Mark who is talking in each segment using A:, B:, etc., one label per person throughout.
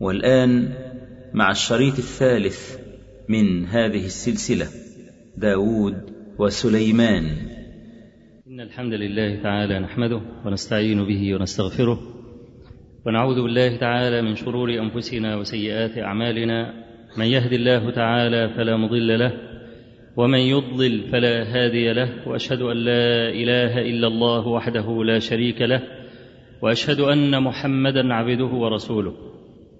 A: والآن مع الشريط الثالث من هذه السلسلة داود وسليمان.
B: إن الحمد لله تعالى نحمده ونستعين به ونستغفره ونعوذ بالله تعالى من شرور أنفسنا وسيئات أعمالنا. من يهد الله تعالى فلا مضل له ومن يضلل فلا هادي له وأشهد أن لا إله إلا الله وحده لا شريك له وأشهد أن محمدا عبده ورسوله.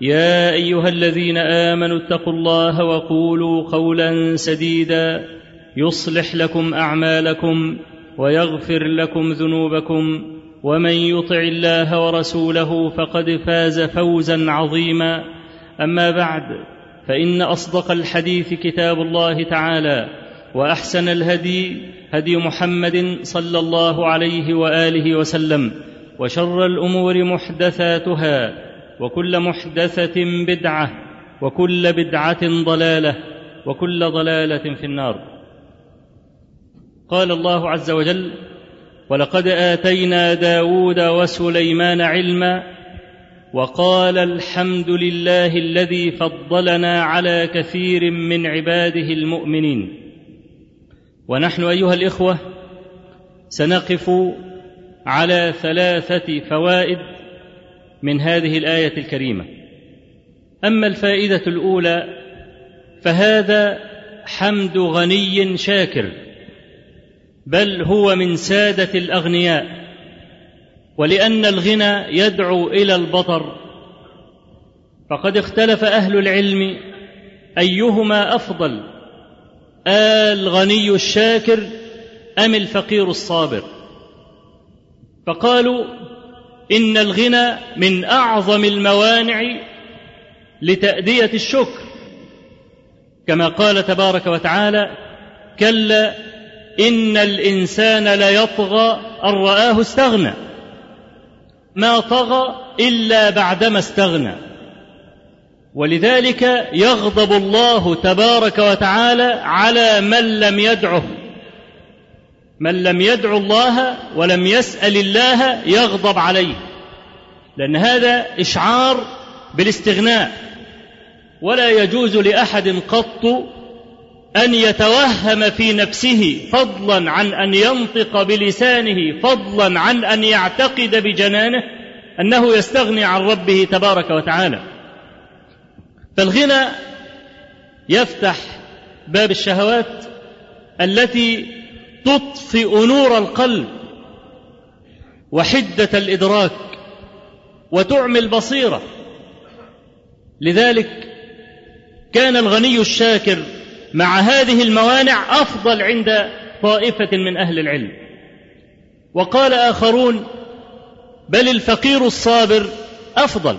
B: يا أيها الذين آمنوا اتقوا الله وقولوا قولا سديدا يصلح لكم أعمالكم ويغفر لكم ذنوبكم ومن يطع الله ورسوله فقد فاز فوزا عظيما أما بعد فإن أصدق الحديث كتاب الله تعالى وأحسن الهدي هدي محمد صلى الله عليه وآله وسلم وشر الأمور محدثاتها وكل محدثة بدعة وكل بدعة ضلالة وكل ضلالة في النار. قال الله عز وجل ولقد آتينا داود وسليمان علما وقال الحمد لله الذي فضلنا على كثير من عباده المؤمنين. ونحن أيها الإخوة سنقف على ثلاثة فوائد من هذه الآية الكريمة. أما الفائدة الأولى فهذا حمد غني شاكر بل هو من سادة الأغنياء ولأن الغنى يدعو إلى البطر. فقد اختلف أهل العلم أيهما أفضل الغني الشاكر أم الفقير الصابر؟ فقالوا إن الغنى من أعظم الموانع لتأدية الشكر. كما قال تبارك وتعالى كلا إن الإنسان ليطغى أن رآه استغنى. ما طغى إلا بعدما استغنى. ولذلك يغضب الله تبارك وتعالى على من لم يدعه. من لم يدعو الله ولم يسأل الله يغضب عليه. لأن هذا إشعار بالاستغناء. ولا يجوز لأحد قط أن يتوهم في نفسه فضلا عن أن ينطق بلسانه فضلا عن أن يعتقد بجنانه أنه يستغني عن ربه تبارك وتعالى. فالغنى يفتح باب الشهوات التي تطفئ نور القلب وحدة الإدراك وتعمي البصيره لذلك كان الغني الشاكر مع هذه الموانع أفضل عند طائفة من أهل العلم. وقال آخرون بل الفقير الصابر أفضل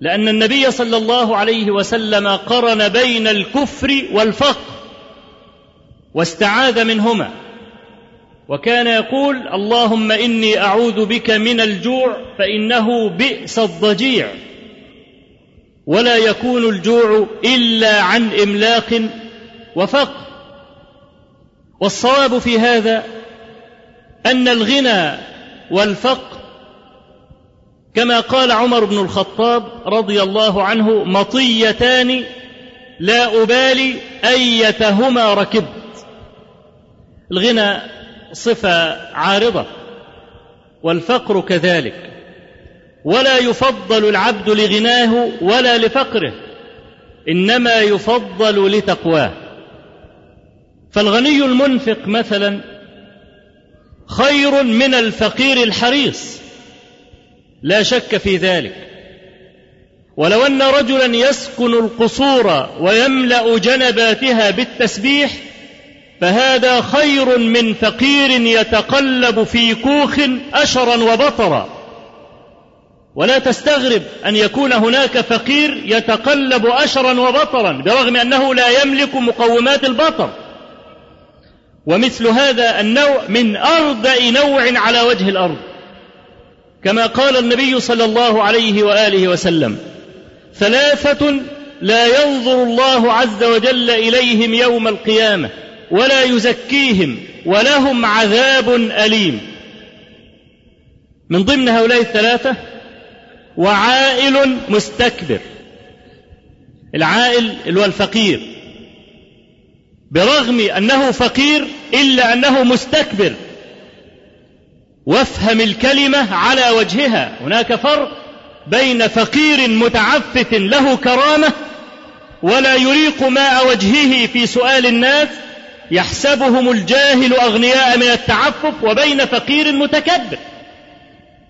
B: لأن النبي صلى الله عليه وسلم قرن بين الكفر والفقر. واستعاذ منهما. وكان يقول اللهم إني أعوذ بك من الجوع فإنه بئس الضجيع. ولا يكون الجوع إلا عن إملاق وفقر. والصواب في هذا أن الغنى والفقر كما قال عمر بن الخطاب رضي الله عنه مطيتان لا أبالي أيتهما ركبت الغنى صفة عارضة والفقر كذلك. ولا يفضل العبد لغناه ولا لفقره إنما يفضل لتقواه. فالغني المنفق مثلا خير من الفقير الحريص لا شك في ذلك. ولو أن رجلا يسكن القصور ويملأ جنباتها بالتسبيح فهذا خير من فقير يتقلب في كوخ أشرا وبطرا. ولا تستغرب أن يكون هناك فقير يتقلب أشرا وبطرا برغم أنه لا يملك مقومات البطر. ومثل هذا النوع من أردأ نوع على وجه الأرض. كما قال النبي صلى الله عليه وآله وسلم ثلاثة لا ينظر الله عز وجل إليهم يوم القيامة. ولا يزكيهم ولهم عذاب أليم. من ضمن هؤلاء الثلاثة وعائل مستكبر العائل اللي هو الفقير برغم أنه فقير إلا أنه مستكبر. وافهم الكلمة على وجهها. هناك فرق بين فقير متعفف له كرامة ولا يريق ماء وجهه في سؤال الناس يحسبهم الجاهل أغنياء من التعفف وبين فقير متكبر.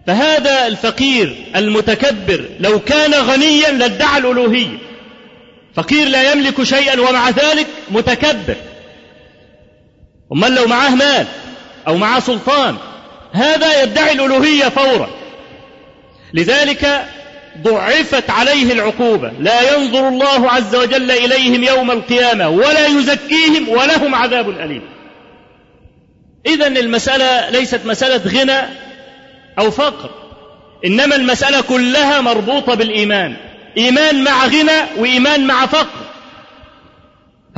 B: فهذا الفقير المتكبر لو كان غنيا لادعى الألوهية. فقير لا يملك شيئا ومع ذلك متكبر. أمال لو معاه مال أو معاه سلطان هذا يدعي الألوهية فورا. لذلك ضعفت عليه العقوبة. لا ينظر الله عز وجل إليهم يوم القيامة ولا يزكيهم ولهم عذاب أليم. إذا المسألة ليست مسألة غنى أو فقر إنما المسألة كلها مربوطة بالإيمان. إيمان مع غنى وإيمان مع فقر.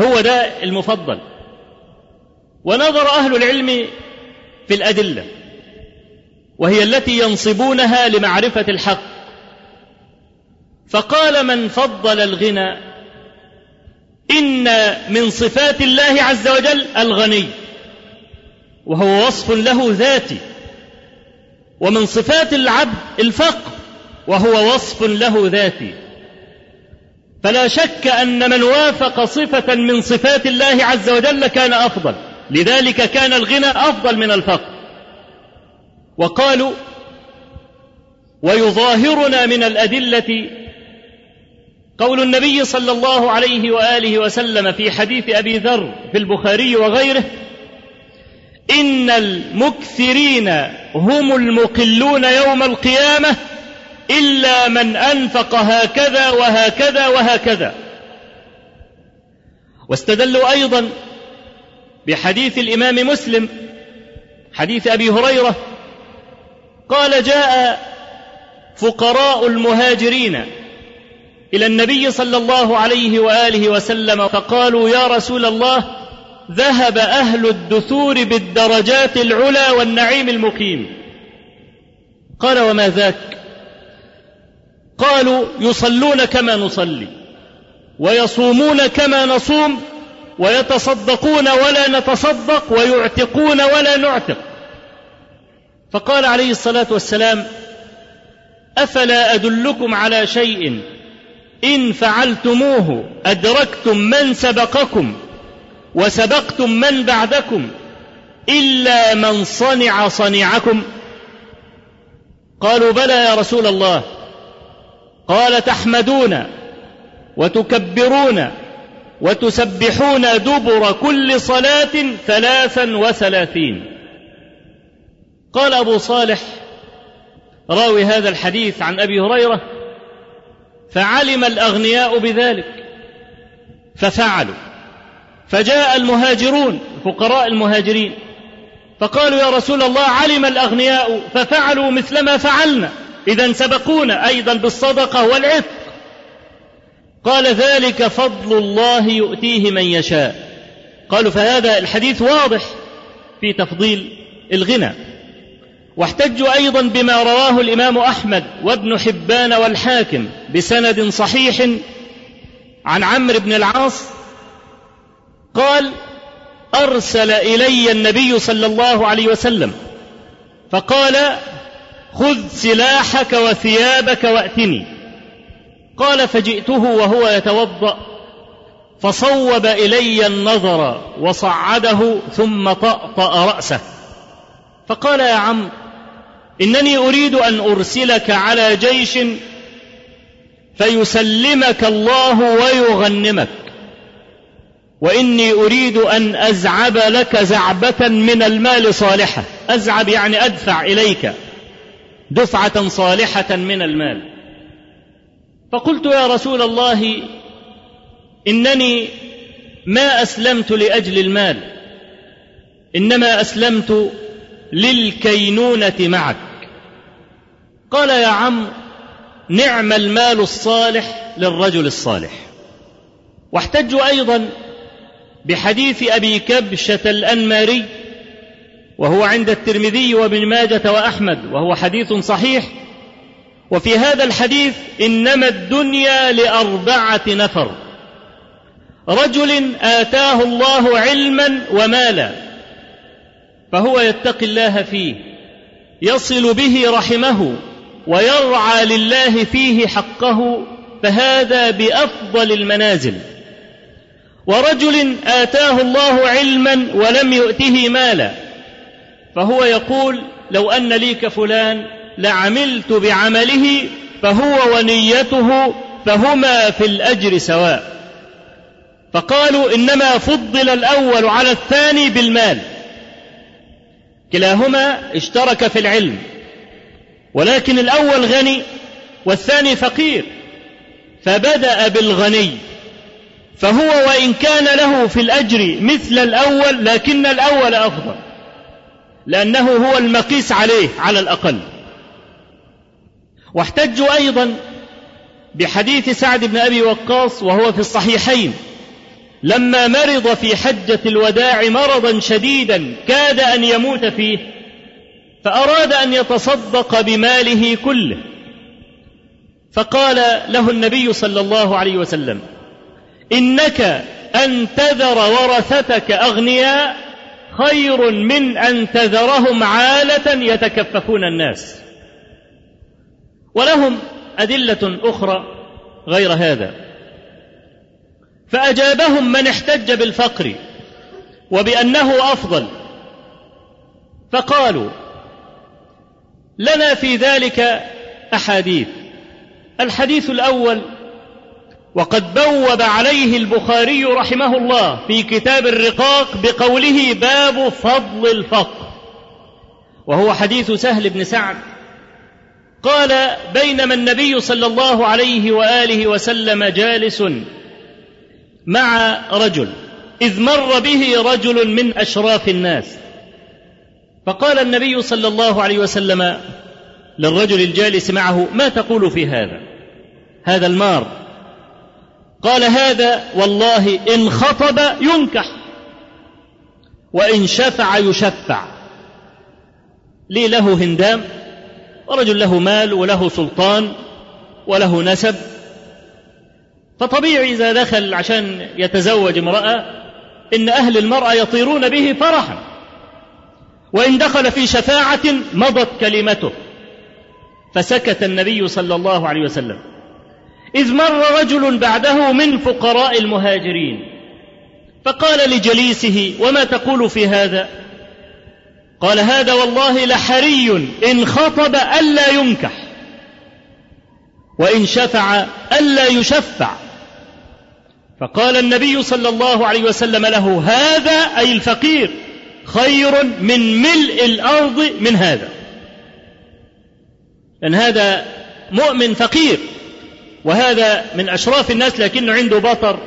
B: هو ده المفضل. ونظر أهل العلم في الأدلة وهي التي ينصبونها لمعرفة الحق. فقال من فضل الغنى إن من صفات الله عز وجل الغني وهو وصف له ذاتي ومن صفات العبد الفقر وهو وصف له ذاتي. فلا شك أن من وافق صفة من صفات الله عز وجل كان أفضل لذلك كان الغنى أفضل من الفقر. وقالوا ويظاهرنا من الأدلة قول النبي صلى الله عليه وآله وسلم في حديث أبي ذر في البخاري وغيره إن المكثرين هم المقلون يوم القيامة إلا من أنفق هكذا وهكذا وهكذا. واستدلوا أيضا بحديث الإمام مسلم حديث أبي هريرة قال جاء فقراء المهاجرين إلى النبي صلى الله عليه وآله وسلم فقالوا يا رسول الله ذهب أهل الدثور بالدرجات العلى والنعيم المقيم. قال وما ذاك؟ قالوا يصلون كما نصلي ويصومون كما نصوم ويتصدقون ولا نتصدق ويعتقون ولا نعتق. فقال عليه الصلاة والسلام أفلا أدلكم على شيء؟ إن فعلتموه أدركتم من سبقكم وسبقتم من بعدكم إلا من صنع صنيعكم. قالوا بلى يا رسول الله. قال تحمدون وتكبرون وتسبحون دبر كل صلاة ثلاثا وثلاثين. قال أبو صالح راوي هذا الحديث عن أبي هريرة فعلم الأغنياء بذلك ففعلوا. فجاء المهاجرون فقراء المهاجرين فقالوا يا رسول الله علم الأغنياء ففعلوا مثل ما فعلنا. اذا سبقونا أيضا بالصدقة والعتق قال ذلك فضل الله يؤتيه من يشاء. قالوا فهذا الحديث واضح في تفضيل الغنى. واحتجوا أيضا بما رواه الإمام أحمد وابن حبان والحاكم بسند صحيح عن عمرو بن العاص قال أرسل إلي النبي صلى الله عليه وسلم فقال خذ سلاحك وثيابك وأتني. قال فجئته وهو يتوضأ فصوب إلي النظر وصعده ثم طأطأ رأسه. فقال يا عم إنني أريد أن أرسلك على جيش فيسلمك الله ويغنمك. وإني أريد أن أزعب لك زعبة من المال صالحة. أزعب يعني أدفع إليك دفعة صالحة من المال. فقلت يا رسول الله إنني ما أسلمت لأجل المال. إنما أسلمت للكينونة معك. قال يا عم نعم المال الصالح للرجل الصالح. واحتجوا أيضا بحديث أبي كبشة الأنماري وهو عند الترمذي وابن ماجة وأحمد وهو حديث صحيح. وفي هذا الحديث إنما الدنيا لأربعة نفر. رجل آتاه الله علما ومالا. فهو يتقي الله فيه يصل به رحمه ويرعى لله فيه حقه فهذا بأفضل المنازل. ورجل آتاه الله علما ولم يؤته مالا فهو يقول لو أن لي كفلان لعملت بعمله فهو ونيته فهما في الأجر سواء. فقالوا إنما فضل الأول على الثاني بالمال. كلاهما اشترك في العلم ولكن الأول غني والثاني فقير فبدأ بالغني فهو وإن كان له في الأجر مثل الأول لكن الأول أفضل لأنه هو المقيس عليه على الأقل. واحتجوا أيضا بحديث سعد بن أبي وقاص وهو في الصحيحين لما مرض في حجة الوداع مرضا شديدا كاد أن يموت فيه فأراد أن يتصدق بماله كله. فقال له النبي صلى الله عليه وسلم إنك أن تذر ورثتك أغنياء خير من أن تذرهم عالة يتكففون الناس. ولهم أدلة أخرى غير هذا. فأجابهم من احتج بالفقر وبأنه أفضل. فقالوا لنا في ذلك أحاديث. الحديث الأول وقد بوب عليه البخاري رحمه الله في كتاب الرقاق بقوله باب فضل الفقر وهو حديث سهل بن سعد. قال بينما النبي صلى الله عليه وآله وسلم جالس مع رجل إذ مر به رجل من أشراف الناس. فقال النبي صلى الله عليه وسلم للرجل الجالس معه ما تقول في هذا؟ هذا المار. قال هذا والله إن خطب ينكح وإن شفع يشفع. لي له هندام ورجل له مال وله سلطان وله نسب فطبيعي إذا دخل عشان يتزوج امرأة إن أهل المرأة يطيرون به فرحا. وإن دخل في شفاعة مضت كلمته. فسكت النبي صلى الله عليه وسلم. إذ مر رجل بعده من فقراء المهاجرين. فقال لجليسه وما تقول في هذا؟ قال هذا والله لحري إن خطب ألا ينكح. وإن شفع ألا يشفع. فقال النبي صلى الله عليه وسلم له هذا أي الفقير خير من ملء الأرض من هذا. لأن هذا مؤمن فقير وهذا من أشراف الناس لكنه عنده بطر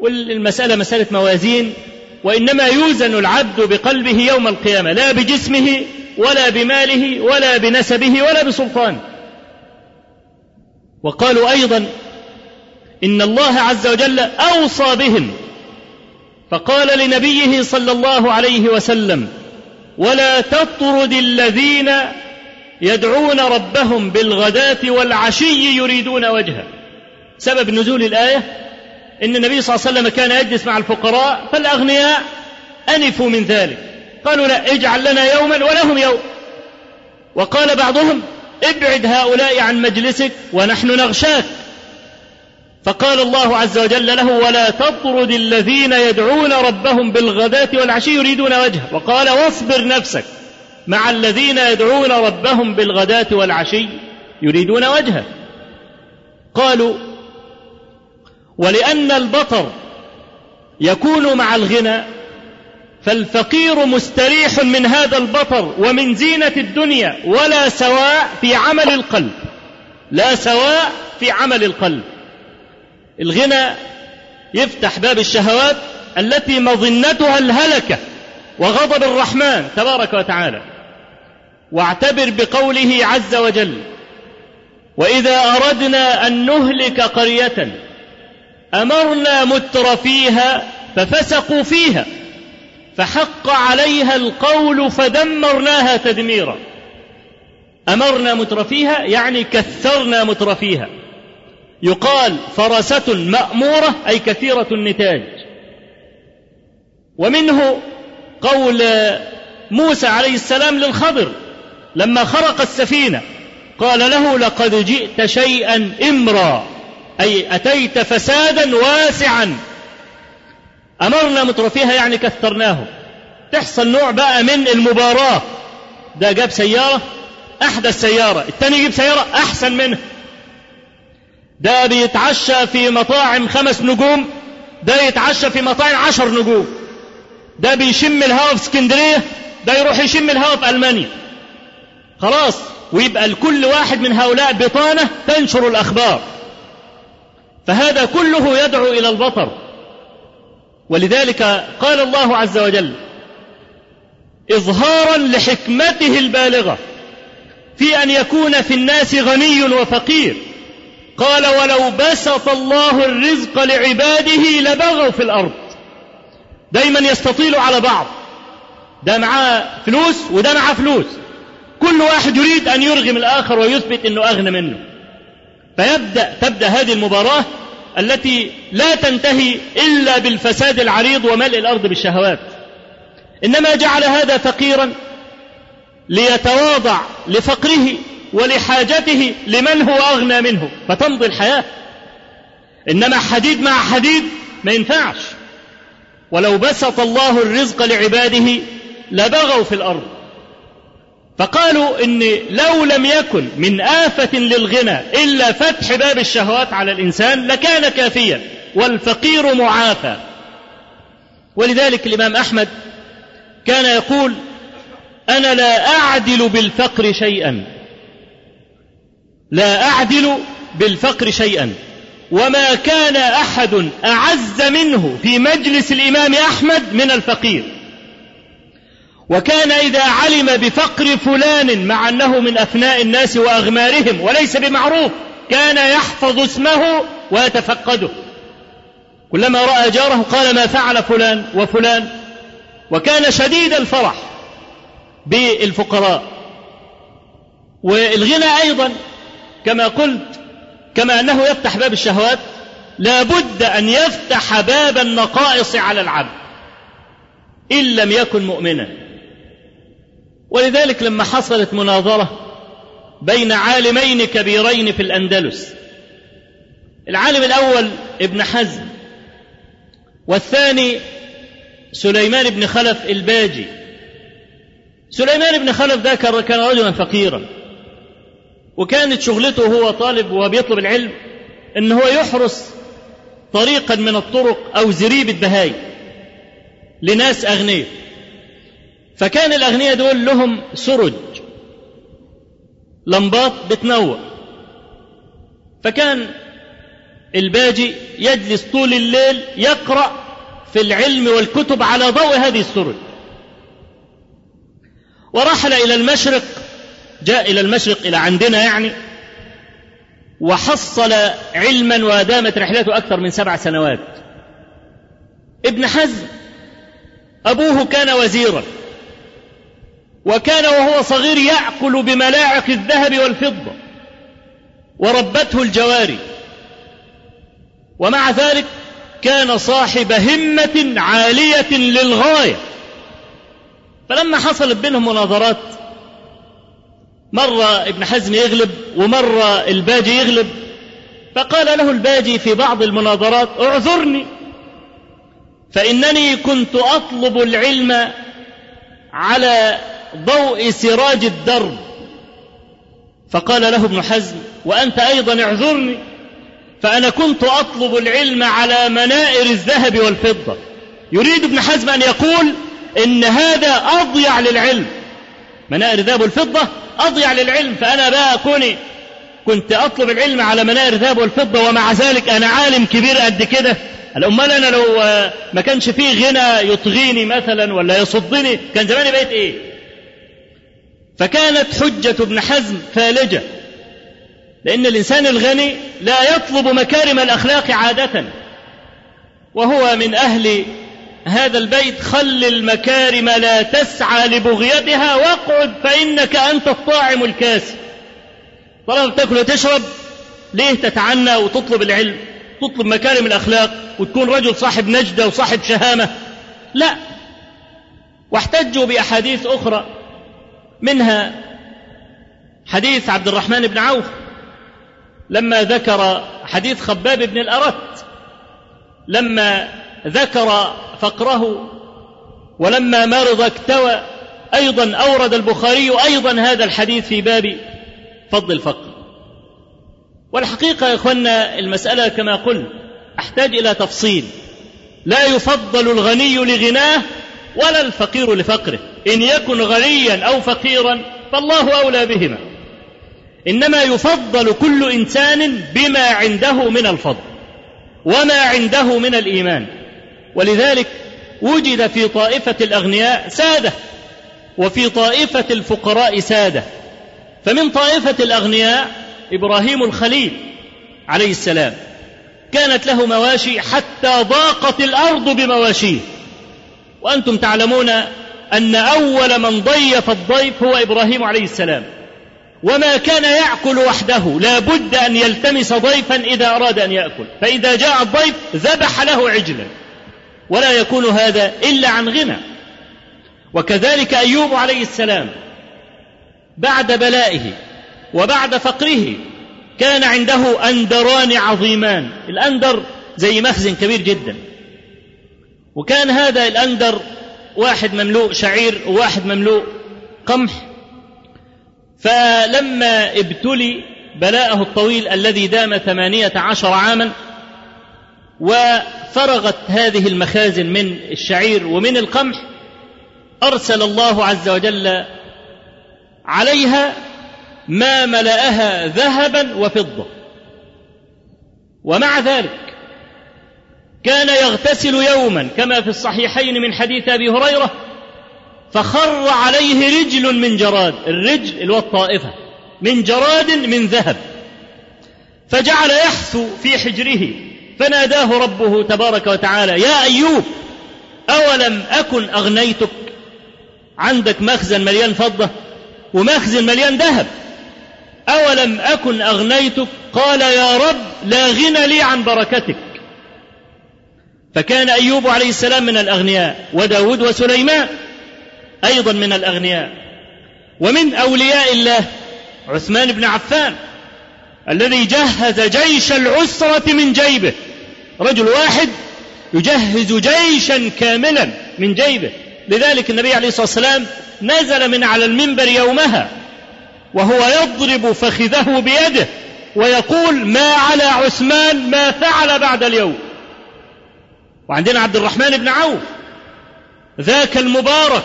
B: والمسألة مسألة موازين وإنما يوزن العبد بقلبه يوم القيامة لا بجسمه ولا بماله ولا بنسبه ولا بسلطانه وقالوا أيضا إن الله عز وجل أوصى بهم. فقال لنبيه صلى الله عليه وسلم ولا تطرد الذين يدعون ربهم بالغداة والعشي يريدون وجهه. سبب نزول الآية إن النبي صلى الله عليه وسلم كان يجلس مع الفقراء فالأغنياء أنفوا من ذلك. قالوا لا اجعل لنا يوما ولهم يوم. وقال بعضهم ابعد هؤلاء عن مجلسك ونحن نغشاك. فقال الله عز وجل له ولا تطرد الذين يدعون ربهم بالغداة والعشي يريدون وجهه. وقال واصبر نفسك مع الذين يدعون ربهم بالغداة والعشي يريدون وجهه. قالوا ولأن البطر يكون مع الغنى فالفقير مستريح من هذا البطر ومن زينة الدنيا ولا سواء في عمل القلب لا سواء في عمل القلب. الغنى يفتح باب الشهوات التي مظنتها الهلكة وغضب الرحمن تبارك وتعالى. واعتبر بقوله عز وجل وإذا أردنا أن نهلك قرية أمرنا متر فيها ففسقوا فيها فحق عليها القول فدمرناها تدميرا. أمرنا مترفيها يعني كثرنا مترفيها يقال فرسه مأمورة أي كثيرة النتاج. ومنه قول موسى عليه السلام للخضر لما خرق السفينة قال له لقد جئت شيئا إمرا أي أتيت فسادا واسعا. أمرنا مترفيها يعني كثرناه. تحصل نوع بقى من المباراة. ده جاب سيارة أحدث سيارة الثاني يجيب سيارة أحسن منها ده بيتعشى في مطاعم خمس نجوم ده يتعشى في مطاعم عشر نجوم. ده بيشم الهواء في اسكندرية ده يروح يشم الهواء في ألمانيا. خلاص ويبقى لكل واحد من هؤلاء بطانة تنشر الأخبار. فهذا كله يدعو إلى البطر. ولذلك قال الله عز وجل اظهارا لحكمته البالغة في أن يكون في الناس غني وفقير. قال ولو بسط الله الرزق لعباده لبغوا في الأرض. دايما يستطيلوا على بعض. ده معاه فلوس وده معاه فلوس. كل واحد يريد أن يرغم الآخر ويثبت إنه أغنى منه. فيبدأ تبدأ هذه المباراة التي لا تنتهي إلا بالفساد العريض وملء الأرض بالشهوات. إنما جعل هذا فقيرا ليتواضع لفقره ولحاجته لمن هو أغنى منه. فتمضي الحياة. إنما حديد مع حديد ما ينفعش. ولو بسط الله الرزق لعباده لبغوا في الأرض. فقالوا إن لو لم يكن من آفة للغنى إلا فتح باب الشهوات على الإنسان لكان كافيا والفقير معافى. ولذلك الإمام أحمد كان يقول أنا لا أعدل بالفقر شيئا. لا أعدل بالفقر شيئا. وما كان أحد أعز منه في مجلس الإمام أحمد من الفقير. وكان إذا علم بفقر فلان مع أنه من أفناء الناس وأغمارهم وليس بمعروف كان يحفظ اسمه ويتفقده. كلما رأى جاره قال ما فعل فلان وفلان. وكان شديد الفرح بالفقراء. والغنى أيضا كما قلت كما أنه يفتح باب الشهوات لا بد أن يفتح باب النقائص على العبد إن لم يكن مؤمنا. ولذلك لما حصلت مناظرة بين عالمين كبيرين في الأندلس العالم الأول ابن حزم والثاني سليمان بن خلف الباجي. سليمان بن خلف ده كان رجلا فقيرا. وكانت شغلته وهو طالب وهو بيطلب العلم إن هو يحرس طريقا من الطرق أو زريبة بهاي لناس أغنياء. فكان الأغنياء دول لهم سرج لمبات بتنور فكان الباجي يجلس طول الليل يقرأ في العلم والكتب على ضوء هذه السرج. ورحل إلى المشرق جاء إلى المشرق إلى عندنا يعني وحصل علما ودامت رحلته أكثر من سبع سنوات. ابن حزم أبوه كان وزيرا وكان وهو صغير يأكل بملاعق الذهب والفضة وربته الجواري. ومع ذلك كان صاحب همة عالية للغاية. فلما حصلت بينهم مناظرات مرة ابن حزم يغلب ومرة الباجي يغلب فقال له الباجي في بعض المناظرات اعذرني فإنني كنت أطلب العلم على ضوء سراج الدرب. فقال له ابن حزم وأنت أيضا اعذرني فأنا كنت أطلب العلم على منائر الذهب والفضة. يريد ابن حزم أن يقول إن هذا أضيع للعلم. منائر الذهب والفضة أضيع للعلم فأنا بقى كوني كنت أطلب العلم على منائر الذهب والفضة ومع ذلك أنا عالم كبير قد كده. أمال أنا لو ما كانش فيه غنى يطغيني مثلا ولا يصدني كان زماني بقيت إيه؟ فكانت حجة ابن حزم فالجة لأن الإنسان الغني لا يطلب مكارم الأخلاق عادة وهو من أهل هذا البيت خل المكارم لا تسعى لبغيتها واقعد فإنك أنت الطاعم الكاسي طالما بتاكل وتشرب ليه تتعنى وتطلب العلم؟ تطلب مكارم الأخلاق وتكون رجل صاحب نجدة وصاحب شهامة؟ لا. واحتجوا بأحاديث أخرى منها حديث عبد الرحمن بن عوف لما ذكر حديث خباب بن الأرت لما ذكر فقره ولما مرض اكتوى أيضا أورد البخاري أيضا هذا الحديث في باب فضل الفقر والحقيقة يا إخوانا المسألة كما قلت أحتاج إلى تفصيل. لا يفضل الغني لغناه ولا الفقير لفقره. إن يكن غنيا أو فقيرا فالله أولى بهما. إنما يفضل كل إنسان بما عنده من الفضل وما عنده من الإيمان. ولذلك وجد في طائفة الأغنياء سادة وفي طائفة الفقراء سادة. فمن طائفة الأغنياء إبراهيم الخليل عليه السلام. كانت له مواشي حتى ضاقت الأرض بمواشيه. وأنتم تعلمون أن أول من ضيف الضيف هو إبراهيم عليه السلام. وما كان يأكل وحده لا بد أن يلتمس ضيفا إذا أراد أن يأكل. فإذا جاء الضيف ذبح له عجلا. ولا يكون هذا إلا عن غنى. وكذلك أيوب عليه السلام بعد بلائه وبعد فقره كان عنده أندران عظيمان. الأندر زي مخزن كبير جدا. وكان هذا الأندر واحد مملوء شعير وواحد مملوء قمح. فلما ابتلي بلاءه الطويل الذي دام ثمانية عشر عاما وفرغت هذه المخازن من الشعير ومن القمح أرسل الله عز وجل عليها ما ملأها ذهبا وفضة. ومع ذلك كان يغتسل يوما كما في الصحيحين من حديث أبي هريرة فخر عليه رجل من جراد الرجل اللي هو الطائفة من جراد من ذهب فجعل يحثو في حجره. فناداه ربه تبارك وتعالى يا أيوب أولم أكن أغنيتك؟ عندك مخزن مليان فضة ومخزن مليان ذهب. أولم أكن أغنيتك؟ قال يا رب لا غنى لي عن بركتك. فكان أيوب عليه السلام من الأغنياء وداود وسليمان أيضا من الأغنياء. ومن أولياء الله عثمان بن عفان الذي جهز جيش العسرة من جيبه. رجل واحد يجهز جيشا كاملا من جيبه. لذلك النبي عليه الصلاة والسلام نزل من على المنبر يومها وهو يضرب فخذه بيده ويقول ما على عثمان ما فعل بعد اليوم. وعندنا عبد الرحمن بن عوف ذاك المبارك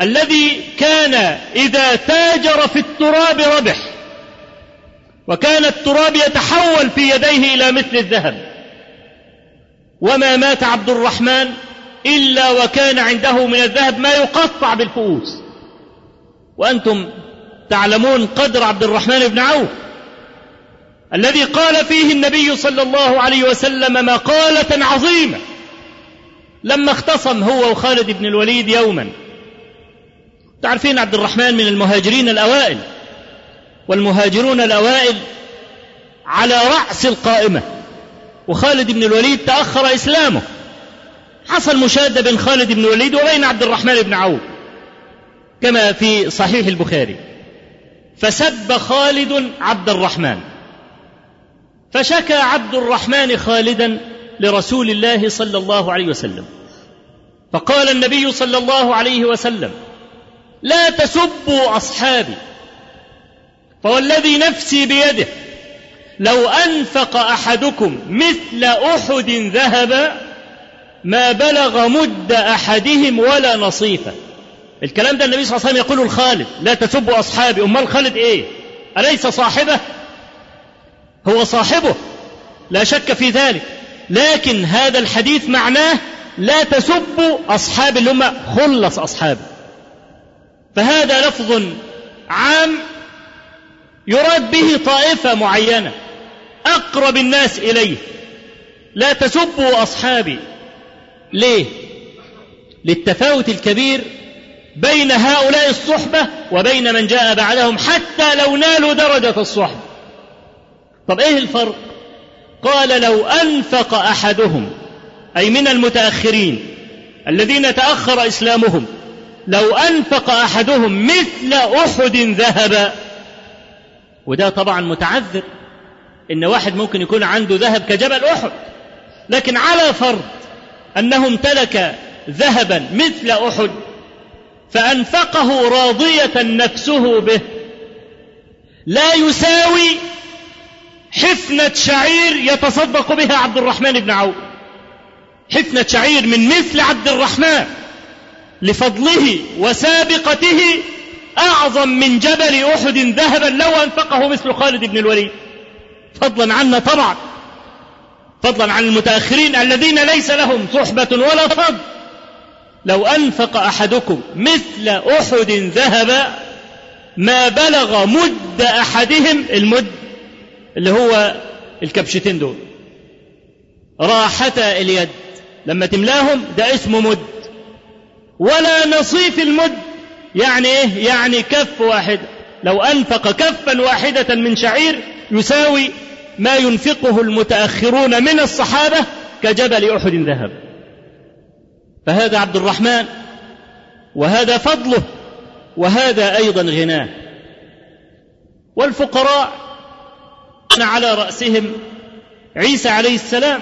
B: الذي كان إذا تاجر في التراب ربح وكان التراب يتحول في يديه إلى مثل الذهب. وما مات عبد الرحمن إلا وكان عنده من الذهب ما يقطع بالفؤوس وأنتم تعلمون قدر عبد الرحمن بن عوف الذي قال فيه النبي صلى الله عليه وسلم مقالة عظيمة. لما اختصم هو وخالد بن الوليد يوما. تعرفين عبد الرحمن من المهاجرين الأوائل والمهاجرون الأوائل على رأس القائمة. وخالد بن الوليد تأخر إسلامه. حصل مشادة بين خالد بن الوليد وبين عبد الرحمن بن عوف كما في صحيح البخاري. فسب خالد عبد الرحمن. فشكى عبد الرحمن خالدا لرسول الله صلى الله عليه وسلم. فقال النبي صلى الله عليه وسلم لا تسبوا أصحابي فوالذي نفسي بيده لو أنفق أحدكم مثل أحد ذهبا ما بلغ مد أحدهم ولا نصيفة. الكلام ده النبي صلى الله عليه وسلم يقول لخالد لا تسبوا أصحابي. أمال خالد إيه؟ أليس صاحبه؟ هو صاحبه. لا شك في ذلك. لكن هذا الحديث معناه لا تسبوا أصحاب اللي هم خلص أصحابه. فهذا لفظ عام يراد به طائفة معينة. أقرب الناس إليه لا تسبوا أصحابي ليه؟ للتفاوت الكبير بين هؤلاء الصحبة وبين من جاء بعدهم حتى لو نالوا درجة الصحبة طب إيه الفرق؟ قال لو أنفق أحدهم أي من المتأخرين الذين تأخر إسلامهم لو أنفق أحدهم مثل أحد ذهبا وده طبعا متعذر إن واحد ممكن يكون عنده ذهب كجبل أحد. لكن على فرض أنه امتلك ذهبا مثل أحد فأنفقه راضية نفسه به لا يساوي حفنة شعير يتصدق بها عبد الرحمن بن عوف. حفنة شعير من مثل عبد الرحمن لفضله وسابقته أعظم من جبل أحد ذهبا لو أنفقه مثل خالد بن الوليد. فضلا عنا طبعا فضلا عن المتأخرين الذين ليس لهم صحبة ولا فضل. لو أنفق أحدكم مثل أحد ذهبا ما بلغ مد أحدهم المد اللي هو الكبشتين دول راحة اليد لما تملاهم ده اسمه مد. ولا نصيف المد. يعني إيه؟ يعني كف واحد. لو أنفق كفا واحدة من شعير يساوي ما ينفقه المتأخرون من الصحابة كجبل أحد ذهب. فهذا عبد الرحمن وهذا فضله وهذا أيضا غناه. والفقراء على رأسهم عيسى عليه السلام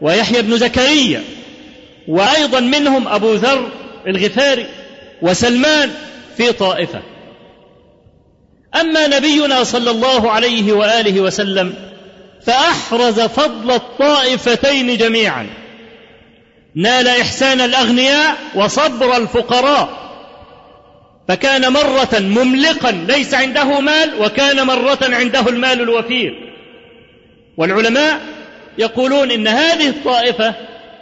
B: ويحيى بن زكريا وأيضا منهم أبو ذر الغفاري وسلمان في طائفة. أما نبينا صلى الله عليه وآله وسلم فأحرز فضل الطائفتين جميعا. نال إحسان الأغنياء وصبر الفقراء. فكان مرة مملقا ليس عنده مال وكان مرة عنده المال الوفير. والعلماء يقولون إن هذه الطائفة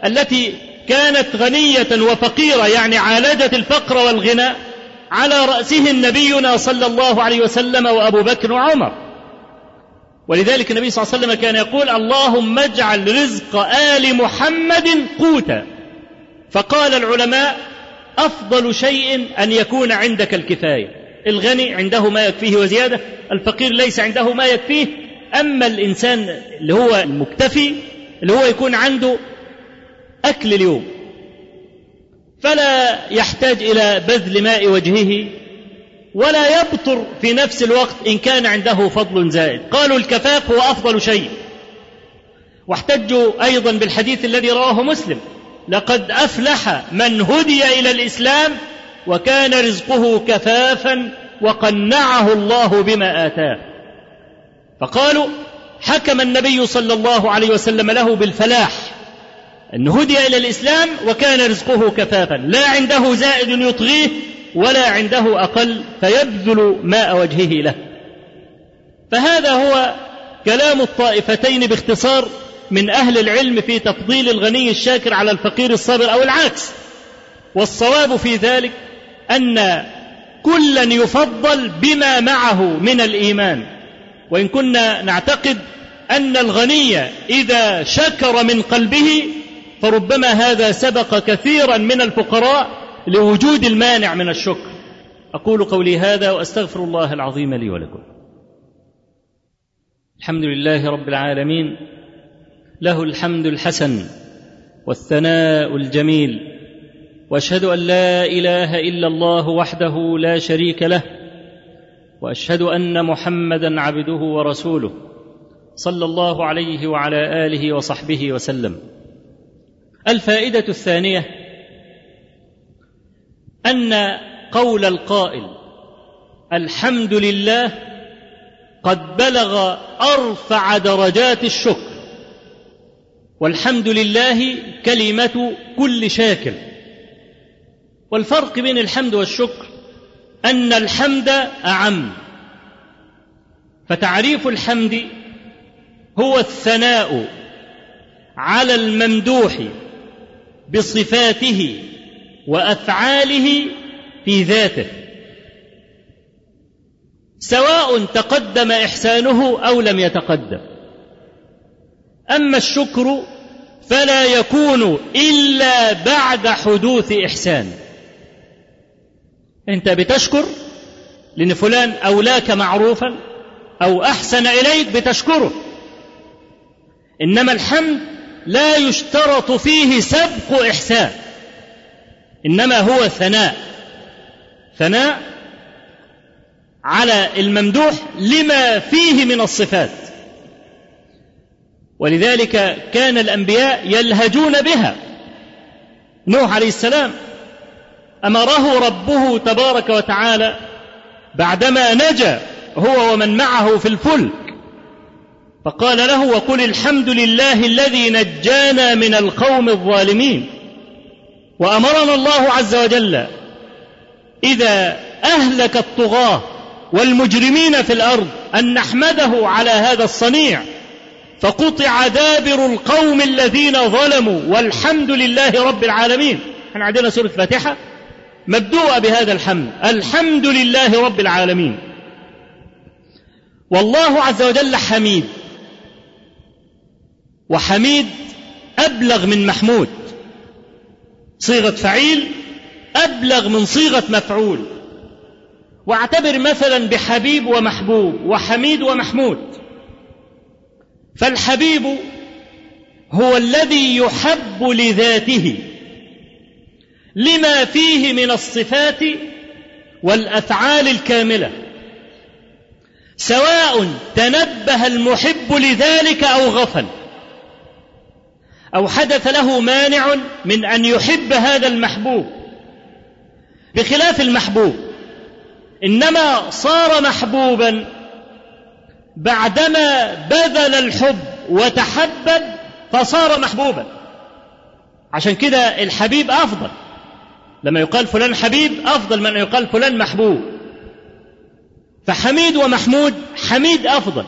B: التي كانت غنية وفقيرة يعني عالجت الفقر والغنى على رأسهم نبينا صلى الله عليه وسلم وأبو بكر وعمر. ولذلك النبي صلى الله عليه وسلم كان يقول اللهم اجعل رزق آل محمد قوتا. فقال العلماء أفضل شيء أن يكون عندك الكفاية. الغني عنده ما يكفيه وزيادة الفقير ليس عنده ما يكفيه. أما الإنسان اللي هو المكتفي اللي هو يكون عنده أكل اليوم فلا يحتاج إلى بذل ماء وجهه ولا يبطر في نفس الوقت إن كان عنده فضل زائد. قالوا الكفاف هو أفضل شيء. واحتجوا أيضا بالحديث الذي رواه مسلم. لقد أفلح من هدي إلى الإسلام وكان رزقه كفافا وقنعه الله بما آتاه. فقالوا حكم النبي صلى الله عليه وسلم له بالفلاح. أن هدي إلى الإسلام وكان رزقه كفافا. لا عنده زائد يطغيه ولا عنده أقل فيبذل ماء وجهه له. فهذا هو كلام الطائفتين باختصار من أهل العلم في تفضيل الغني الشاكر على الفقير الصابر أو العكس. والصواب في ذلك أن كلا يفضل بما معه من الإيمان. وإن كنا نعتقد أن الغني إذا شكر من قلبه فربما هذا سبق كثيرا من الفقراء لوجود المانع من الشكر. أقول قولي هذا وأستغفر الله العظيم لي ولكم. الحمد لله رب العالمين له الحمد الحسن والثناء الجميل وأشهد أن لا إله إلا الله وحده لا شريك له وأشهد أن محمدا عبده ورسوله صلى الله عليه وعلى آله وصحبه وسلم. الفائدة الثانية أن قول القائل الحمد لله قد بلغ أرفع درجات الشكر والحمد لله كلمة كل شاكر والفرق بين الحمد والشكر أن الحمد أعم فتعريف الحمد هو الثناء على الممدوح بصفاته وأفعاله في ذاته. سواء تقدم إحسانه أو لم يتقدم. أما الشكر فلا يكون إلا بعد حدوث إحسان. أنت بتشكر لأن فلان أولاك معروفا أو أحسن إليك بتشكره. إنما الحمد لا يشترط فيه سبق إحسان إنما هو ثناء. ثناء على الممدوح لما فيه من الصفات. ولذلك كان الأنبياء يلهجون بها. نوح عليه السلام أمره ربه تبارك وتعالى بعدما نجا هو ومن معه في الفلك فقال له وقل الحمد لله الذي نجانا من القوم الظالمين. وأمرنا الله عز وجل إذا أهلك الطغاة والمجرمين في الأرض أن نحمده على هذا الصنيع فقطع دابر القوم الذين ظلموا والحمد لله رب العالمين. إحنا عندنا سورة الفاتحه مبدوءة بهذا الحمد. الحمد لله رب العالمين. والله عز وجل حميد. وحميد أبلغ من محمود. صيغة فعيل أبلغ من صيغة مفعول. واعتبر مثلا بحبيب ومحبوب وحميد ومحمود. فالحبيب هو الذي يحب لذاته لما فيه من الصفات والأفعال الكاملة. سواء تنبه المحب لذلك أو غفل. أو حدث له مانع من أن يحب هذا المحبوب. بخلاف المحبوب إنما صار محبوبا بعدما بذل الحب وتحبب فصار محبوبا. عشان كده الحبيب أفضل. لما يقال فلان حبيب أفضل من أن يقال فلان محبوب. فحميد ومحمود حميد أفضل.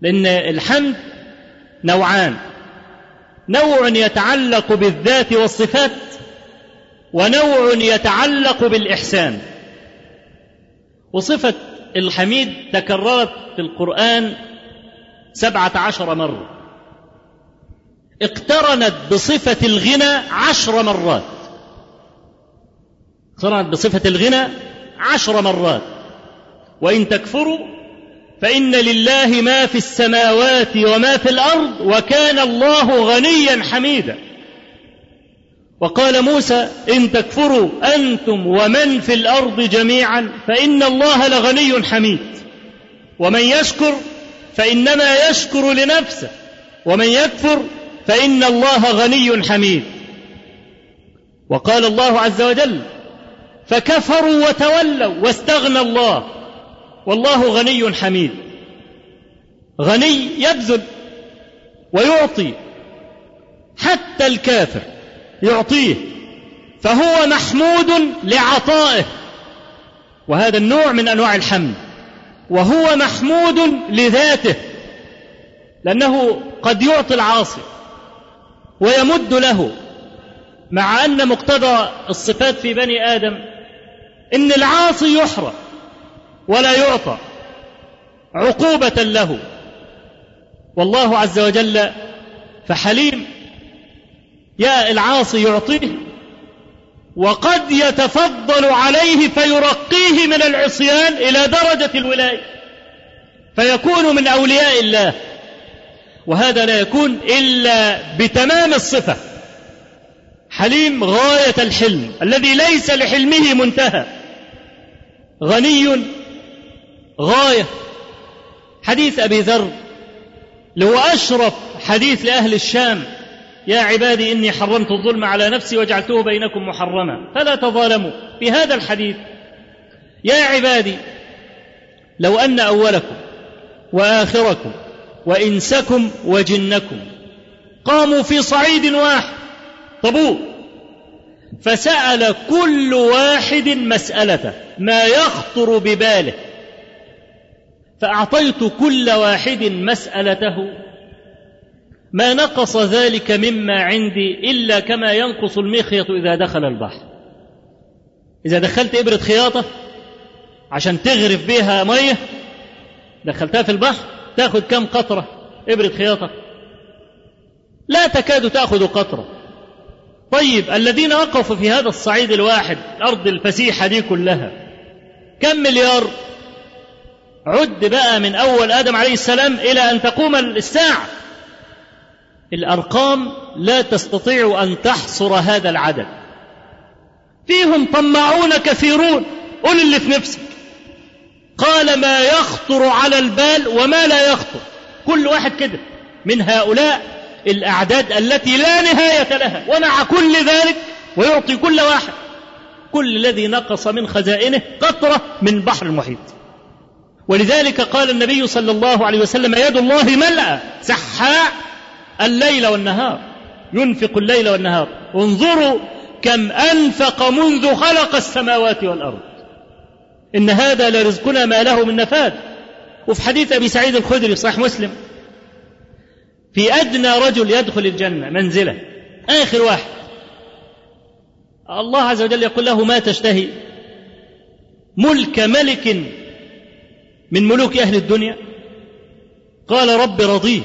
B: لأن الحمد نوعان. نوع يتعلق بالذات والصفات ونوع يتعلق بالإحسان. وصفة الحميد تكررت في القرآن سبعة عشر مرة. اقترنت بصفة الغنى عشر مرات. اقترنت بصفة الغنى عشر مرات. وإن تكفروا فإن لله ما في السماوات وما في الأرض وكان الله غنيا حميدا. وقال موسى إن تكفروا أنتم ومن في الأرض جميعا فإن الله لغني حميد. ومن يشكر فإنما يشكر لنفسه. ومن يكفر فإن الله غني حميد. وقال الله عز وجل فكفروا وتولوا واستغنى الله. والله غني حميد. غني يبذل ويعطي. حتى الكافر يعطيه فهو محمود لعطائه. وهذا النوع من أنواع الحمد. وهو محمود لذاته لأنه قد يعطي العاصي ويمد له مع أن مقتضى الصفات في بني آدم إن العاصي يحرم ولا يعطى عقوبة له. والله عز وجل فحليم يا العاصي يعطيه وقد يتفضل عليه فيرقيه من العصيان إلى درجة الولاية فيكون من أولياء الله. وهذا لا يكون إلا بتمام الصفة. حليم غاية الحلم الذي ليس لحلمه منتهى. غني غاية. حديث أبي ذر لو أشرف حديث لأهل الشام يا عبادي إني حرمت الظلم على نفسي وجعلته بينكم محرما. فلا تظالموا في هذا الحديث. يا عبادي لو أن أولكم وآخركم وإنسكم وجنكم قاموا في صعيد واحد طابور فسأل كل واحد مسألته ما يخطر بباله. فأعطيت كل واحد مسألته. ما نقص ذلك مما عندي إلا كما ينقص المخيط إذا دخل البحر. إذا دخلت إبرة خياطة عشان تغرف بيها مية دخلتها في البحر تاخد كم قطرة إبرة خياطة؟ لا تكاد تأخذ قطرة. طيب الذين وقفوا في هذا الصعيد الواحد الأرض الفسيحة دي كلها كم مليار؟ عد بقى من أول آدم عليه السلام إلى أن تقوم الساعة. الأرقام لا تستطيع أن تحصر هذا العدد. فيهم طماعون كثيرون. قل اللي في نفسك. قال ما يخطر على البال وما لا يخطر. كل واحد كده. من هؤلاء الأعداد التي لا نهاية لها. ومع كل ذلك ويعطي كل واحد. كل الذي نقص من خزائنه قطرة من بحر المحيط. ولذلك قال النبي صلى الله عليه وسلم يد الله ملأى سحاء الليل والنهار ينفق الليل والنهار. انظروا كم أنفق منذ خلق السماوات والأرض. إن هذا لرزقنا ما له من نفاد. وفي حديث أبي سعيد الخدري صحيح مسلم في أدنى رجل يدخل الجنة منزلة آخر واحد. الله عز وجل يقول له ما تشتهي؟ ملك ملك من ملوك أهل الدنيا؟ قال رب رضيت.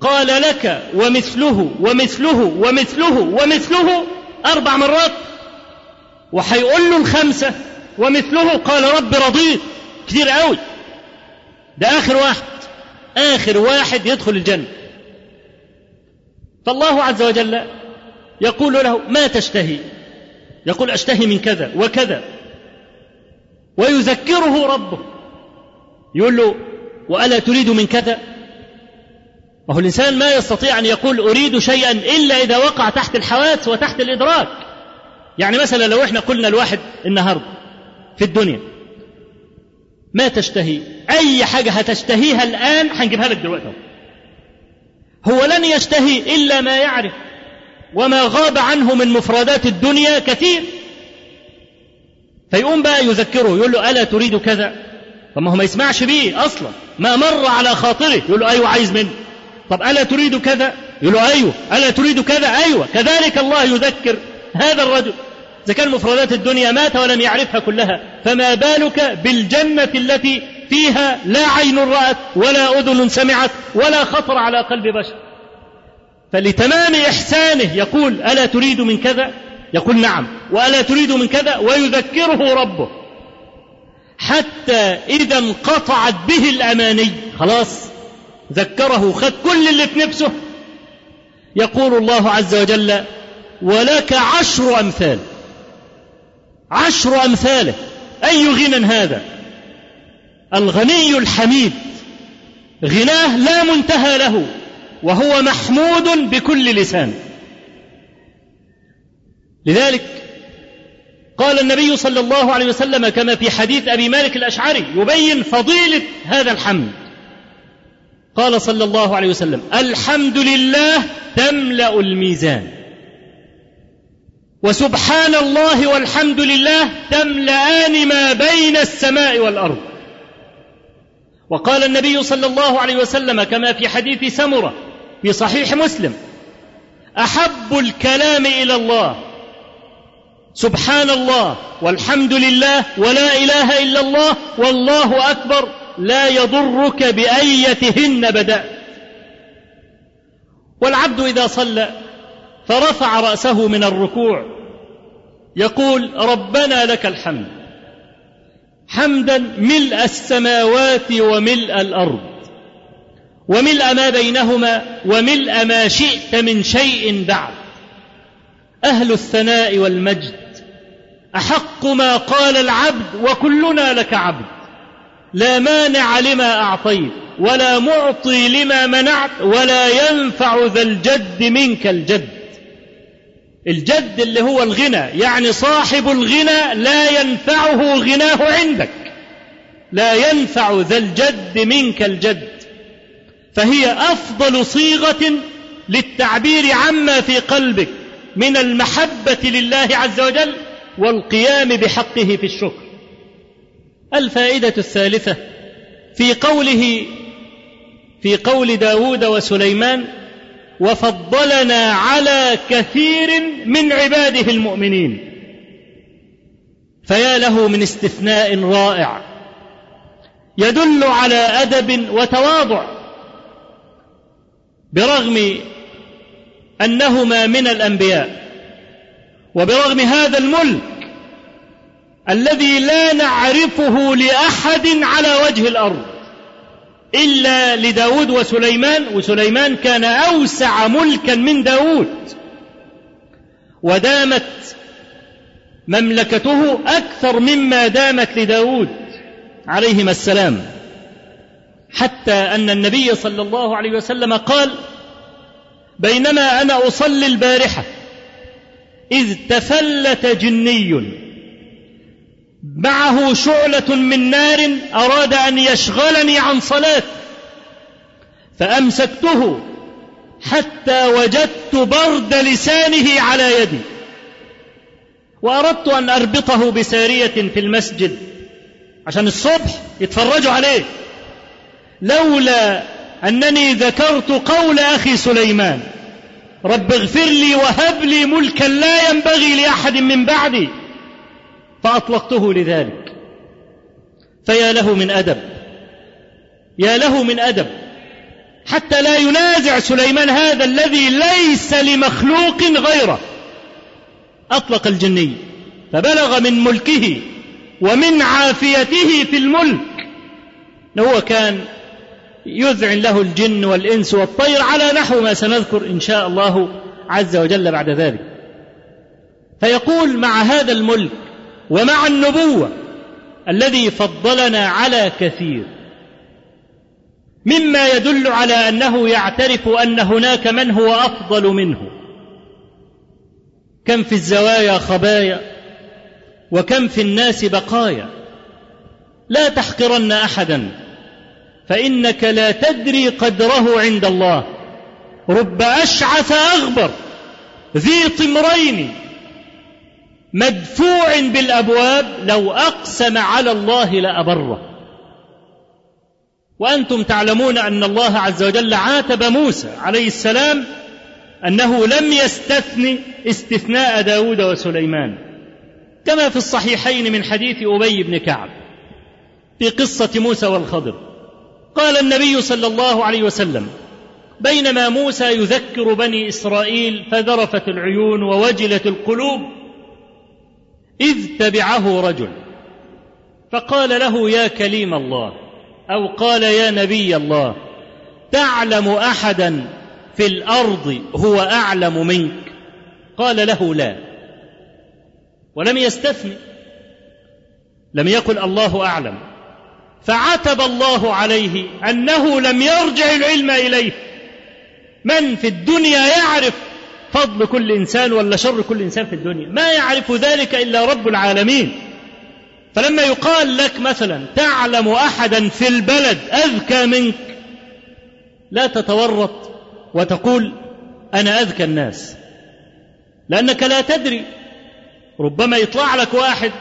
B: قال لك ومثله ومثله ومثله ومثله أربع مرات. وهيقول له الخمسة ومثله قال رب رضيت. كتير قوي ده آخر واحد. آخر واحد يدخل الجنة. فالله عز وجل يقول له ما تشتهي؟ يقول أشتهي من كذا وكذا. ويذكره ربه. يقول له وألا تريد من كذا؟ وهو الإنسان ما يستطيع أن يقول أريد شيئا إلا إذا وقع تحت الحواس وتحت الإدراك. يعني مثلا لو إحنا قلنا الواحد النهاردة في الدنيا ما تشتهي؟ أي حاجة هتشتهيها الآن هنجيبها لك دلوقتي. هو لن يشتهي إلا ما يعرف وما غاب عنه من مفردات الدنيا كثير. فيقوم بقى يذكره يقول له ألا تريد كذا؟ طب ما هو ما يسمعش بيه أصلا. ما مر على خاطره. يقول له أيوة عايز منه. طب ألا تريد كذا؟ يقول له أيوة. ألا تريد كذا؟ أيوة. كذلك الله يذكر هذا الرجل. إذا كان مفردات الدنيا مات ولم يعرفها كلها فما بالك بالجنة التي فيها لا عين رأت ولا أذن سمعت ولا خطر على قلب بشر. فلتمام إحسانه يقول ألا تريد من كذا؟ يقول نعم. وألا تريد من كذا؟ ويذكره ربه. حتى إذا انقطعت به الأماني. خلاص. ذكره خد كل اللي في نفسه يقول الله عز وجل ولك عشر أمثال. عشر أمثاله. أي غنى هذا؟ الغني الحميد. غناه لا منتهى له وهو محمود بكل لسان. لذلك قال النبي صلى الله عليه وسلم كما في حديث أبي مالك الأشعري يبين فضيلة هذا الحمد. قال صلى الله عليه وسلم الحمد لله تملأ الميزان. وسبحان الله والحمد لله تملأان ما بين السماء والأرض. وقال النبي صلى الله عليه وسلم كما في حديث سمرة في صحيح مسلم أحب الكلام إلى الله سبحان الله والحمد لله ولا إله إلا الله والله أكبر لا يضرك بأيتهن بدأت والعبد إذا صلى فرفع رأسه من الركوع يقول ربنا لك الحمد. حمدا ملء السماوات وملء الأرض وملء ما بينهما وملء ما شئت من شيء بعد. أهل الثناء والمجد. أحق ما قال العبد وكلنا لك عبد. لا مانع لما أعطيت ولا معطي لما منعت ولا ينفع ذا الجد منك الجد. الجد اللي هو الغنى يعني صاحب الغنى لا ينفعه غناه عندك. لا ينفع ذا الجد منك الجد. فهي أفضل صيغة للتعبير عما في قلبك. من المحبة لله عز وجل والقيام بحقه في الشكر. الفائدة الثالثة في قوله في قول داود وسليمان وفضلنا على كثير من عباده المؤمنين فيا له من استثناء رائع. يدل على أدب وتواضع. برغم أنهما من الأنبياء. وبرغم هذا الملك الذي لا نعرفه لأحد على وجه الأرض إلا لداود وسليمان وسليمان كان أوسع ملكا من داود. ودامت مملكته أكثر مما دامت لداود عليهما السلام. حتى أن النبي صلى الله عليه وسلم قال بينما أنا أصلي البارحة. إذ تفلت جني. معه شعلة من نار أراد أن يشغلني عن صلاة. فأمسكته حتى وجدت برد لسانه على يدي. وأردت أن أربطه بسارية في المسجد عشان الصبح يتفرجوا عليه. لولا أنني ذكرت قول أخي سليمان رب اغفر لي وهب لي ملكا لا ينبغي لأحد من بعدي فأطلقته لذلك. فيا له من أدب يا له من أدب حتى لا ينازع سليمان هذا الذي ليس لمخلوق غيره. أطلق الجني فبلغ من ملكه ومن عافيته في الملك هو كان يذعن له الجن والإنس والطير على نحو ما سنذكر إن شاء الله عز وجل بعد ذلك. فيقول مع هذا الملك ومع النبوة الذي فضلنا على كثير مما يدل على أنه يعترف أن هناك من هو أفضل منه. كم في الزوايا خبايا وكم في الناس بقايا. لا تحقرن أحدا. فإنك لا تدري قدره عند الله. رب أشعث أغبر ذي طمرين مدفوع بالأبواب لو أقسم على الله لأبره. وأنتم تعلمون أن الله عز وجل عاتب موسى عليه السلام أنه لم يستثني استثناء داود وسليمان. كما في الصحيحين من حديث أبي بن كعب في قصة موسى والخضر. قال النبي صلى الله عليه وسلم بينما موسى يذكر بني إسرائيل فذرفت العيون ووجلت القلوب إذ تبعه رجل فقال له يا كليم الله. أو قال يا نبي الله تعلم أحدا في الأرض هو أعلم منك؟ قال له لا. ولم يستثني لم يقل الله أعلم. فعتب الله عليه أنه لم يرجع العلم إليه. من في الدنيا يعرف فضل كل إنسان ولا شر كل إنسان في الدنيا؟ ما يعرف ذلك إلا رب العالمين. فلما يقال لك مثلا تعلم احدا في البلد أذكى منك لا تتورط وتقول أنا أذكى الناس. لأنك لا تدري ربما يطلع لك واحد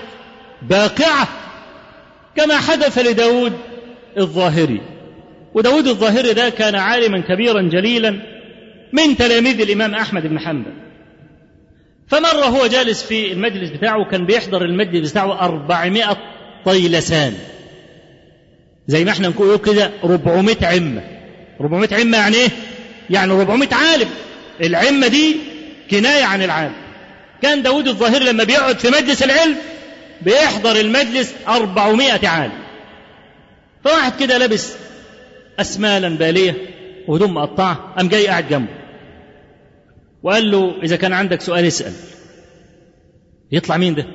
B: باقعة كما حدث لداود الظاهري. وداود الظاهري ده كان عالما كبيرا جليلا من تلاميذ الإمام أحمد بن حنبل. فمرة هو جالس في المجلس بتاعه كان بيحضر المجلس بتاعه أربعمائة طيلسان. زي ما إحنا نقول كده 400 عمة. 400 عمة يعني إيه؟ يعني 400 عالم. العمة دي كناية عن العالم. كان داود الظاهري لما بيقعد في مجلس العلم بيحضر المجلس أربعمائة عالم فواحد كده لابس أسمالا بالية وهدوم مقطعة قام جاي قاعد جنبه. وقال له إذا كان عندك سؤال اسأل. يطلع مين ده؟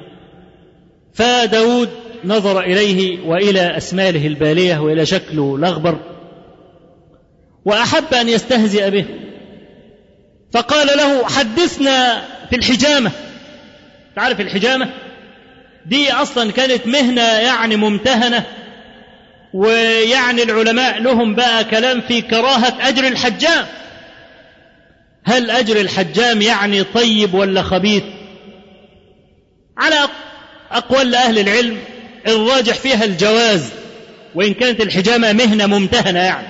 B: فداود نظر إليه وإلى أسماله البالية وإلى شكله الأغبر وأحب أن يستهزئ به. فقال له حدثنا في الحجامة. تعرف الحجامة؟ دي أصلا كانت مهنة يعني ممتهنة ويعني العلماء لهم بقى كلام في كراهة أجر الحجام. هل أجر الحجام يعني طيب ولا خبيث؟ على أقوال أهل العلم الراجح فيها الجواز وإن كانت الحجامة مهنة ممتهنة يعني.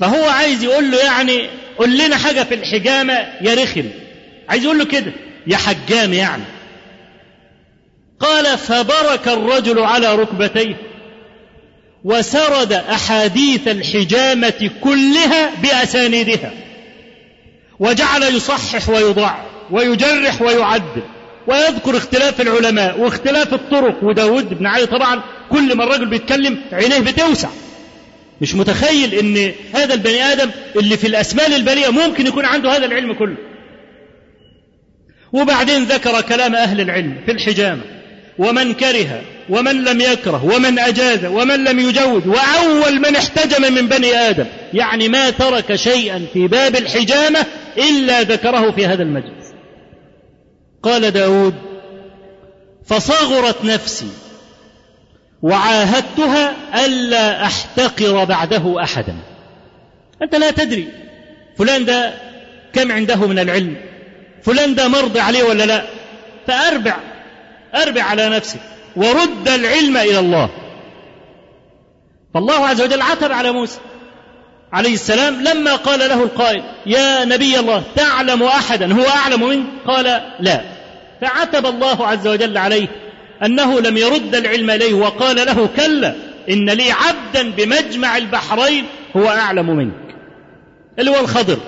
B: فهو عايز يقول له يعني قول لنا حاجة في الحجامة يا رخم. عايز يقول له كده يا حجام يعني. قال فبرك الرجل على ركبتيه وسرد أحاديث الحجامة كلها بأسانيدها وجعل يصحح ويضع ويجرح ويعدل ويذكر اختلاف العلماء واختلاف الطرق. وداود بن علي طبعا كل ما الرجل بيتكلم عينيه بتوسع. مش متخيل إن هذا البني آدم اللي في الاسمال البريئه ممكن يكون عنده هذا العلم كله. وبعدين ذكر كلام أهل العلم في الحجامة. ومن كره ومن لم يكره ومن أجاز ومن لم يجوز وأول من احتجم من بني آدم. يعني ما ترك شيئا في باب الحجامة إلا ذكره في هذا المجلس. قال داود فصغرت نفسي وعاهدتها ألا أحتقر بعده أحدا. أنت لا تدري فلان ده كم عنده من العلم فلان ده مرضي عليه ولا لا. فأربع أربع على نفسك ورد العلم إلى الله. فالله عز وجل عتب على موسى عليه السلام لما قال له القائل يا نبي الله تعلم أحدا هو أعلم منك؟ قال لا. فعتب الله عز وجل عليه أنه لم يرد العلم إليه وقال له كلا إن لي عبدا بمجمع البحرين هو أعلم منك. اللي هو الخضر.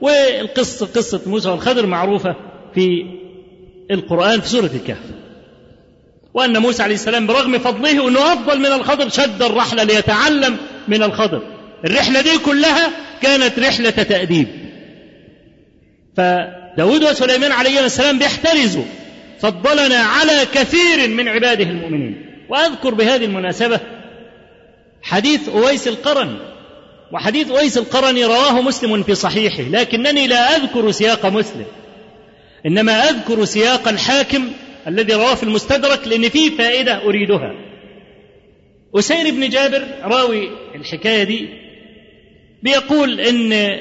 B: والقصة قصة موسى والخضر معروفة في القرآن في سورة الكهف. وأن موسى عليه السلام برغم فضله أنه أفضل من الخضر شد الرحلة ليتعلم من الخضر. الرحلة دي كلها كانت رحلة تأديب. فداود وسليمان عليه السلام بيحترزوا. فضلنا على كثير من عباده المؤمنين. وأذكر بهذه المناسبة حديث أويس القرني. وحديث أويس القرني رواه مسلم في صحيحه. لكنني لا أذكر سياق مسلم. إنما أذكر سياق الحاكم الذي رواه في المستدرك لأن فيه فائدة أريدها. أسير بن جابر راوي الحكاية دي بيقول إن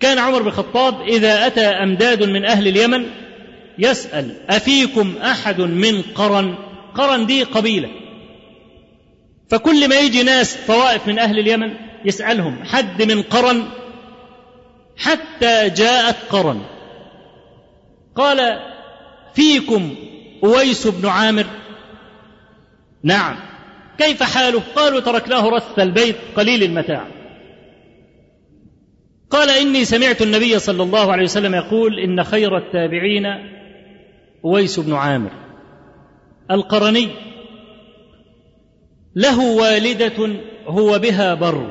B: كان عمر بن الخطاب إذا أتى أمداد من أهل اليمن يسأل أفيكم أحد من قرن؟ قرن دي قبيلة. فكل ما يجي ناس طوائف من أهل اليمن يسألهم حد من قرن؟ حتى جاءت قرن. قال فيكم أويس بن عامر. نعم. كيف حاله؟ قالوا تركناه رث البيت قليل المتاع. قال إني سمعت النبي صلى الله عليه وسلم يقول إن خير التابعين أويس بن عامر. القرني. له والدة هو بها بر.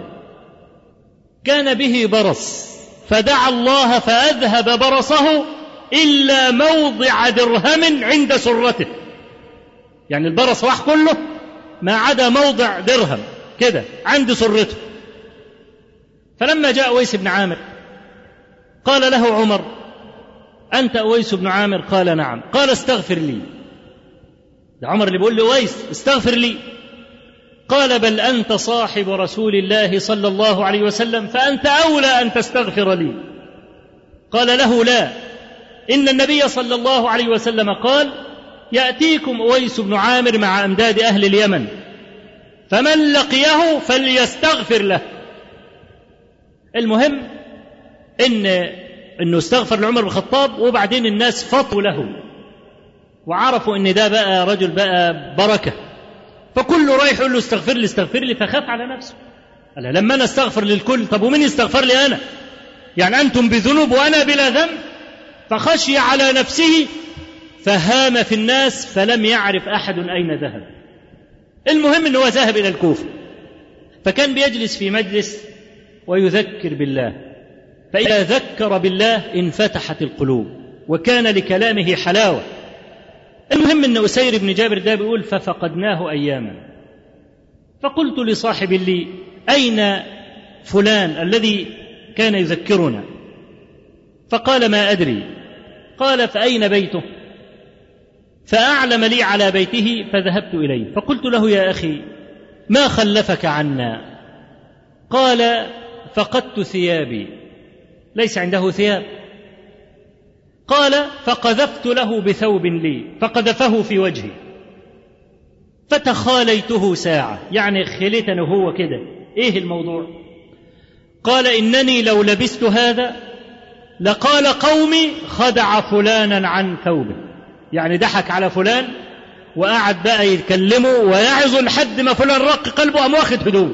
B: كان به برص. فدعا الله فأذهب برصه إلا موضع درهم عند سرته. يعني البرص راح كله ما عدا موضع درهم كده عند سرته. فلما جاء أويس بن عامر قال له عمر أنت أويس بن عامر؟ قال نعم. قال استغفر لي. ده عمر اللي بيقول له أويس استغفر لي. قال بل أنت صاحب رسول الله صلى الله عليه وسلم فأنت أولى أن تستغفر لي. قال له لا. إن النبي صلى الله عليه وسلم قال يأتيكم أويس بن عامر مع أمداد أهل اليمن فمن لقيه فليستغفر له. المهم إن إنه استغفر لعمر بن الخطاب وبعدين الناس فطوا له وعرفوا إن ده بقى رجل بقى بركة. فكله رايح يقول له استغفر لي استغفر لي فخاف على نفسه. قال لما أنا أستغفر للكل طب ومين يستغفر لي أنا؟ يعني أنتم بذنوب وأنا بلا ذنب؟ فخشي على نفسه فهام في الناس فلم يعرف أحد أين ذهب. المهم إنه ذهب إلى الكوفة. فكان بيجلس في مجلس ويذكر بالله. فإذا ذكر بالله انفتحت القلوب وكان لكلامه حلاوة. المهم أن أسير بن جابر ده بيقول ففقدناه أياما. فقلت لصاحب لي أين فلان الذي كان يذكرنا؟ فقال ما أدري. قال فأين بيته؟ فأعلم لي على بيته فذهبت إليه. فقلت له يا أخي ما خلفك عنا؟ قال فقدت ثيابي. ليس عنده ثياب. قال فقذفت له بثوب لي فقذفه في وجهي. فتخاليته ساعة. يعني خليتني هو كده. إيه الموضوع؟ قال إنني لو لبست هذا لقال قومي خدع فلانا عن ثوبه. يعني ضحك على فلان وقعد بقى يتكلمه ويعظ لحد ما فلان رق قلبه قام واخد هدوم.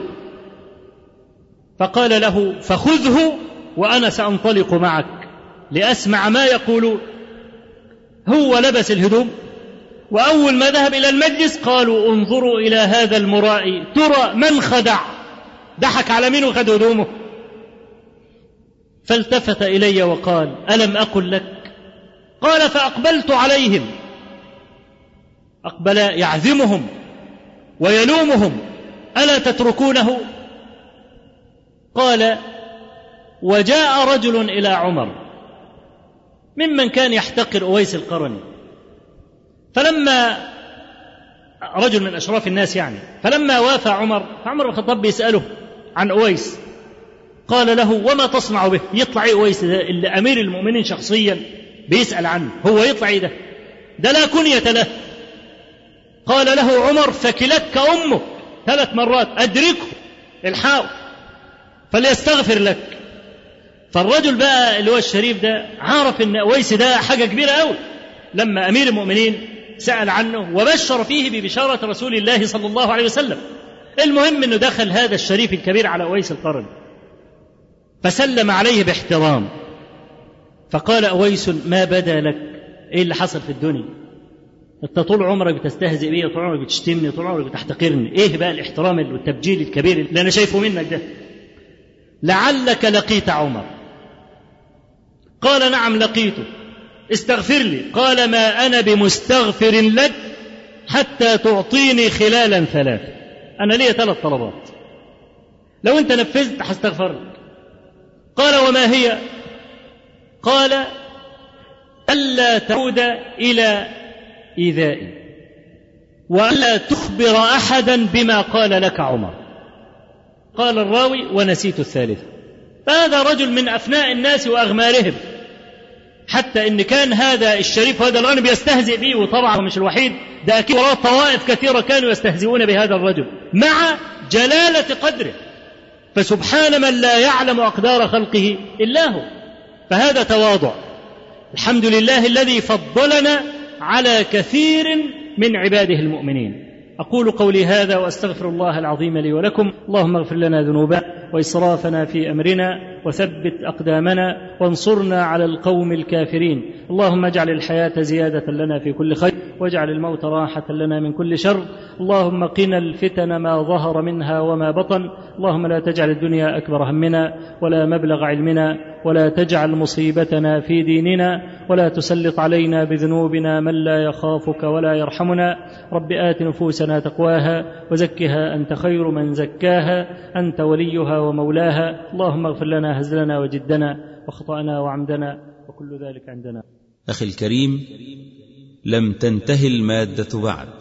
B: فقال له فخذه وأنا سأنطلق معك لأسمع ما يقولون هو لبس الهدوم وأول ما ذهب إلى المجلس قالوا انظروا إلى هذا المرائي ترى من خدع. ضحك على مين وخد هدومه؟ فالتفت إلي وقال ألم أقل لك؟ قال فأقبلت عليهم. أقبل يعزمهم ويلومهم ألا تتركونه؟ قال وجاء رجل إلى عمر ممن كان يحتقر أويس القرني. فلما رجل من أشراف الناس يعني فلما وافى عمر فعمر بن الخطاب بيسأله عن أويس. قال له وما تصنع به؟ يطلع إيه اويس ده اللي أمير المؤمنين شخصيا بيسأل عنه. هو يطلع إيه ده؟ ده لا كنية له. قال له عمر فكلتك أمك ثلاث مرات أدركه الحاو فليستغفر لك. فالرجل بقى اللي هو الشريف ده عارف إن اويس ده حاجة كبيرة قوي لما أمير المؤمنين سأل عنه وبشر فيه ببشارة رسول الله صلى الله عليه وسلم. المهم إنه دخل هذا الشريف الكبير على اويس القرن فسلم عليه باحترام. فقال أويس ما بدا لك؟ إيه اللي حصل في الدنيا؟ أنت طول عمرك بتستهزئ بي طول عمرك بتشتمني طول عمرك بتحتقرني. إيه بقى الاحترام والتبجيل الكبير اللي أنا شايفه منك ده؟ لعلك لقيت عمر. قال نعم لقيته استغفر لي. قال ما أنا بمستغفر لك حتى تعطيني خلالا ثلاث أنا لي ثلاث طلبات. لو أنت نفذت هستغفر لك قال وما هي؟ قال ألا تعود إلى إيذائي وألا تخبر أحدا بما قال لك عمر. قال الراوي ونسيت الثالث فهذا رجل من أفناء الناس وأغمارهم. حتى إن كان هذا الشريف وهذا الغني بيستهزئ به وطبعا مش الوحيد ده وراه طوائف كثيرة كانوا يستهزئون بهذا الرجل مع جلالة قدره. فسبحان من لا يعلم أقدار خلقه إلا هو. فهذا تواضع. الحمد لله الذي فضلنا على كثير من عباده المؤمنين. أقول قولي هذا وأستغفر الله العظيم لي ولكم. اللهم اغفر لنا ذنوبنا وإسرافنا في أمرنا وثبت أقدامنا وانصرنا على القوم الكافرين. اللهم اجعل الحياة زيادة لنا في كل خير واجعل الموت راحة لنا من كل شر. اللهم قنا الفتن ما ظهر منها وما بطن. اللهم لا تجعل الدنيا أكبر همنا ولا مبلغ علمنا ولا تجعل مصيبتنا في ديننا ولا تسلط علينا بذنوبنا من لا يخافك ولا يرحمنا. رب آت نفوسنا تقواها وزكها أنت خير من زكاها. أنت وليها ومولاها. اللهم اغفر لنا هزلنا وجدنا وخطانا وعمدنا وكل ذلك عندنا.
A: أخي الكريم لم تنتهي المادة بعد.